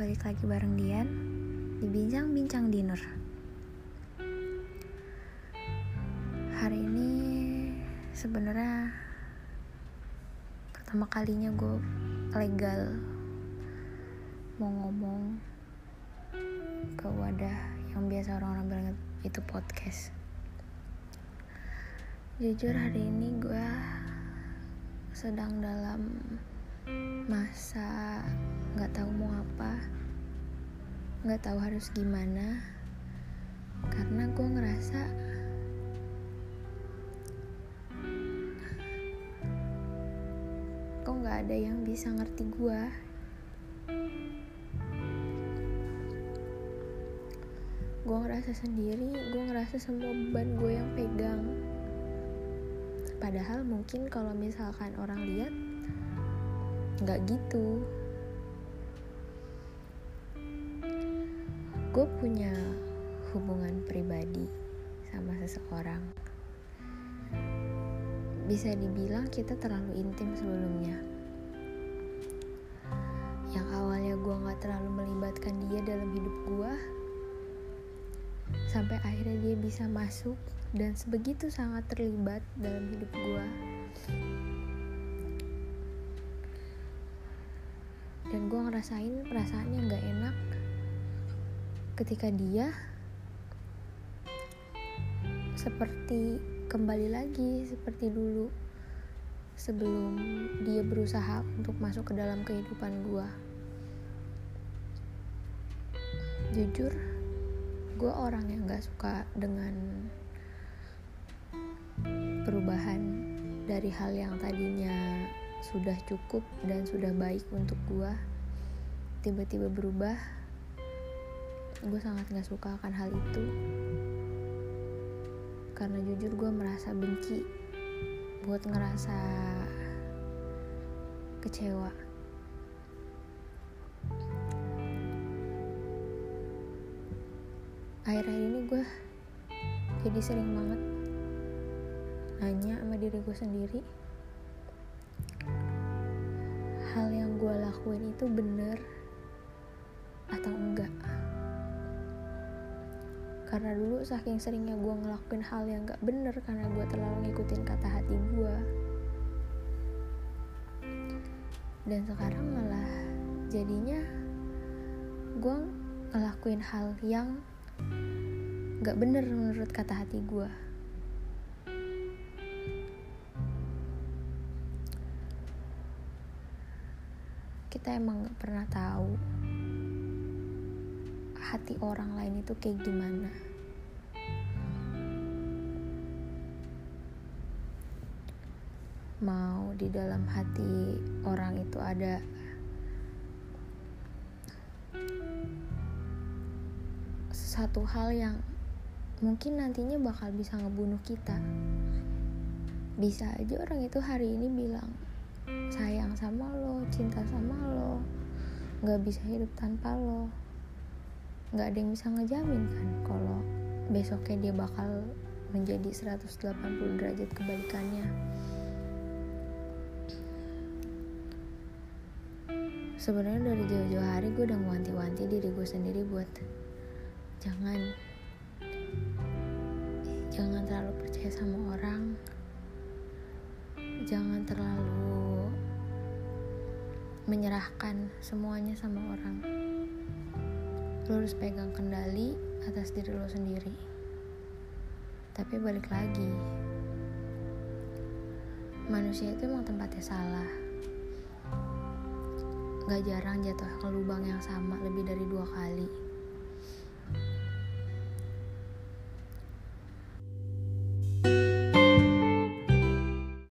lagi bareng Dian di Bincang-Bincang Dinner. Hari ini sebenarnya pertama kalinya gue legal mau ngomong ke wadah yang biasa orang-orang bilang itu podcast. Jujur hari ini gue sedang dalam masa nggak tahu mau apa nggak tahu harus gimana. Karena gue ngerasa kok nggak ada yang bisa ngerti gue gue ngerasa sendiri gue ngerasa semua beban gue yang pegang. Padahal mungkin kalau misalkan orang lihat nggak gitu. Gue punya hubungan pribadi sama seseorang. Bisa dibilang kita terlalu intim sebelumnya. Yang awalnya gue nggak terlalu melibatkan dia dalam hidup gue sampai akhirnya dia bisa masuk dan sebegitu sangat terlibat dalam hidup gue ngerasain perasaan yang gak enak. Ketika dia seperti kembali lagi seperti dulu sebelum dia berusaha untuk masuk ke dalam kehidupan gue jujur gue orang yang gak suka dengan perubahan dari hal yang tadinya sudah cukup dan sudah baik untuk gue tiba-tiba berubah gue sangat gak suka akan hal itu. Karena jujur gue merasa benci buat ngerasa kecewa. Akhir-akhir ini gue jadi sering banget nanya sama diri gue sendiri hal yang gue lakuin itu bener atau enggak? Karena dulu saking seringnya gue ngelakuin hal yang gak bener karena gue terlalu ngikutin kata hati gue dan sekarang malah jadinya gue ngelakuin hal yang gak bener menurut kata hati gue kita emang gak pernah tahu hati orang lain itu kayak gimana? Mau di dalam hati orang itu ada satu hal yang mungkin nantinya bakal bisa ngebunuh kita. Bisa aja orang itu hari ini bilang sayang sama lo cinta sama lo nggak bisa hidup tanpa lo nggak ada yang bisa ngejamin kan kalau besoknya dia bakal menjadi 180 derajat kebalikannya. Sebenarnya dari jauh-jauh hari gue udah wanti-wanti diri gue sendiri buat jangan jangan terlalu percaya sama orang. Jangan terlalu menyerahkan semuanya sama orang lo harus pegang kendali atas diri lo sendiri. Tapi balik lagi manusia itu emang tempatnya salah. Gak jarang jatuh ke lubang yang sama lebih dari dua kali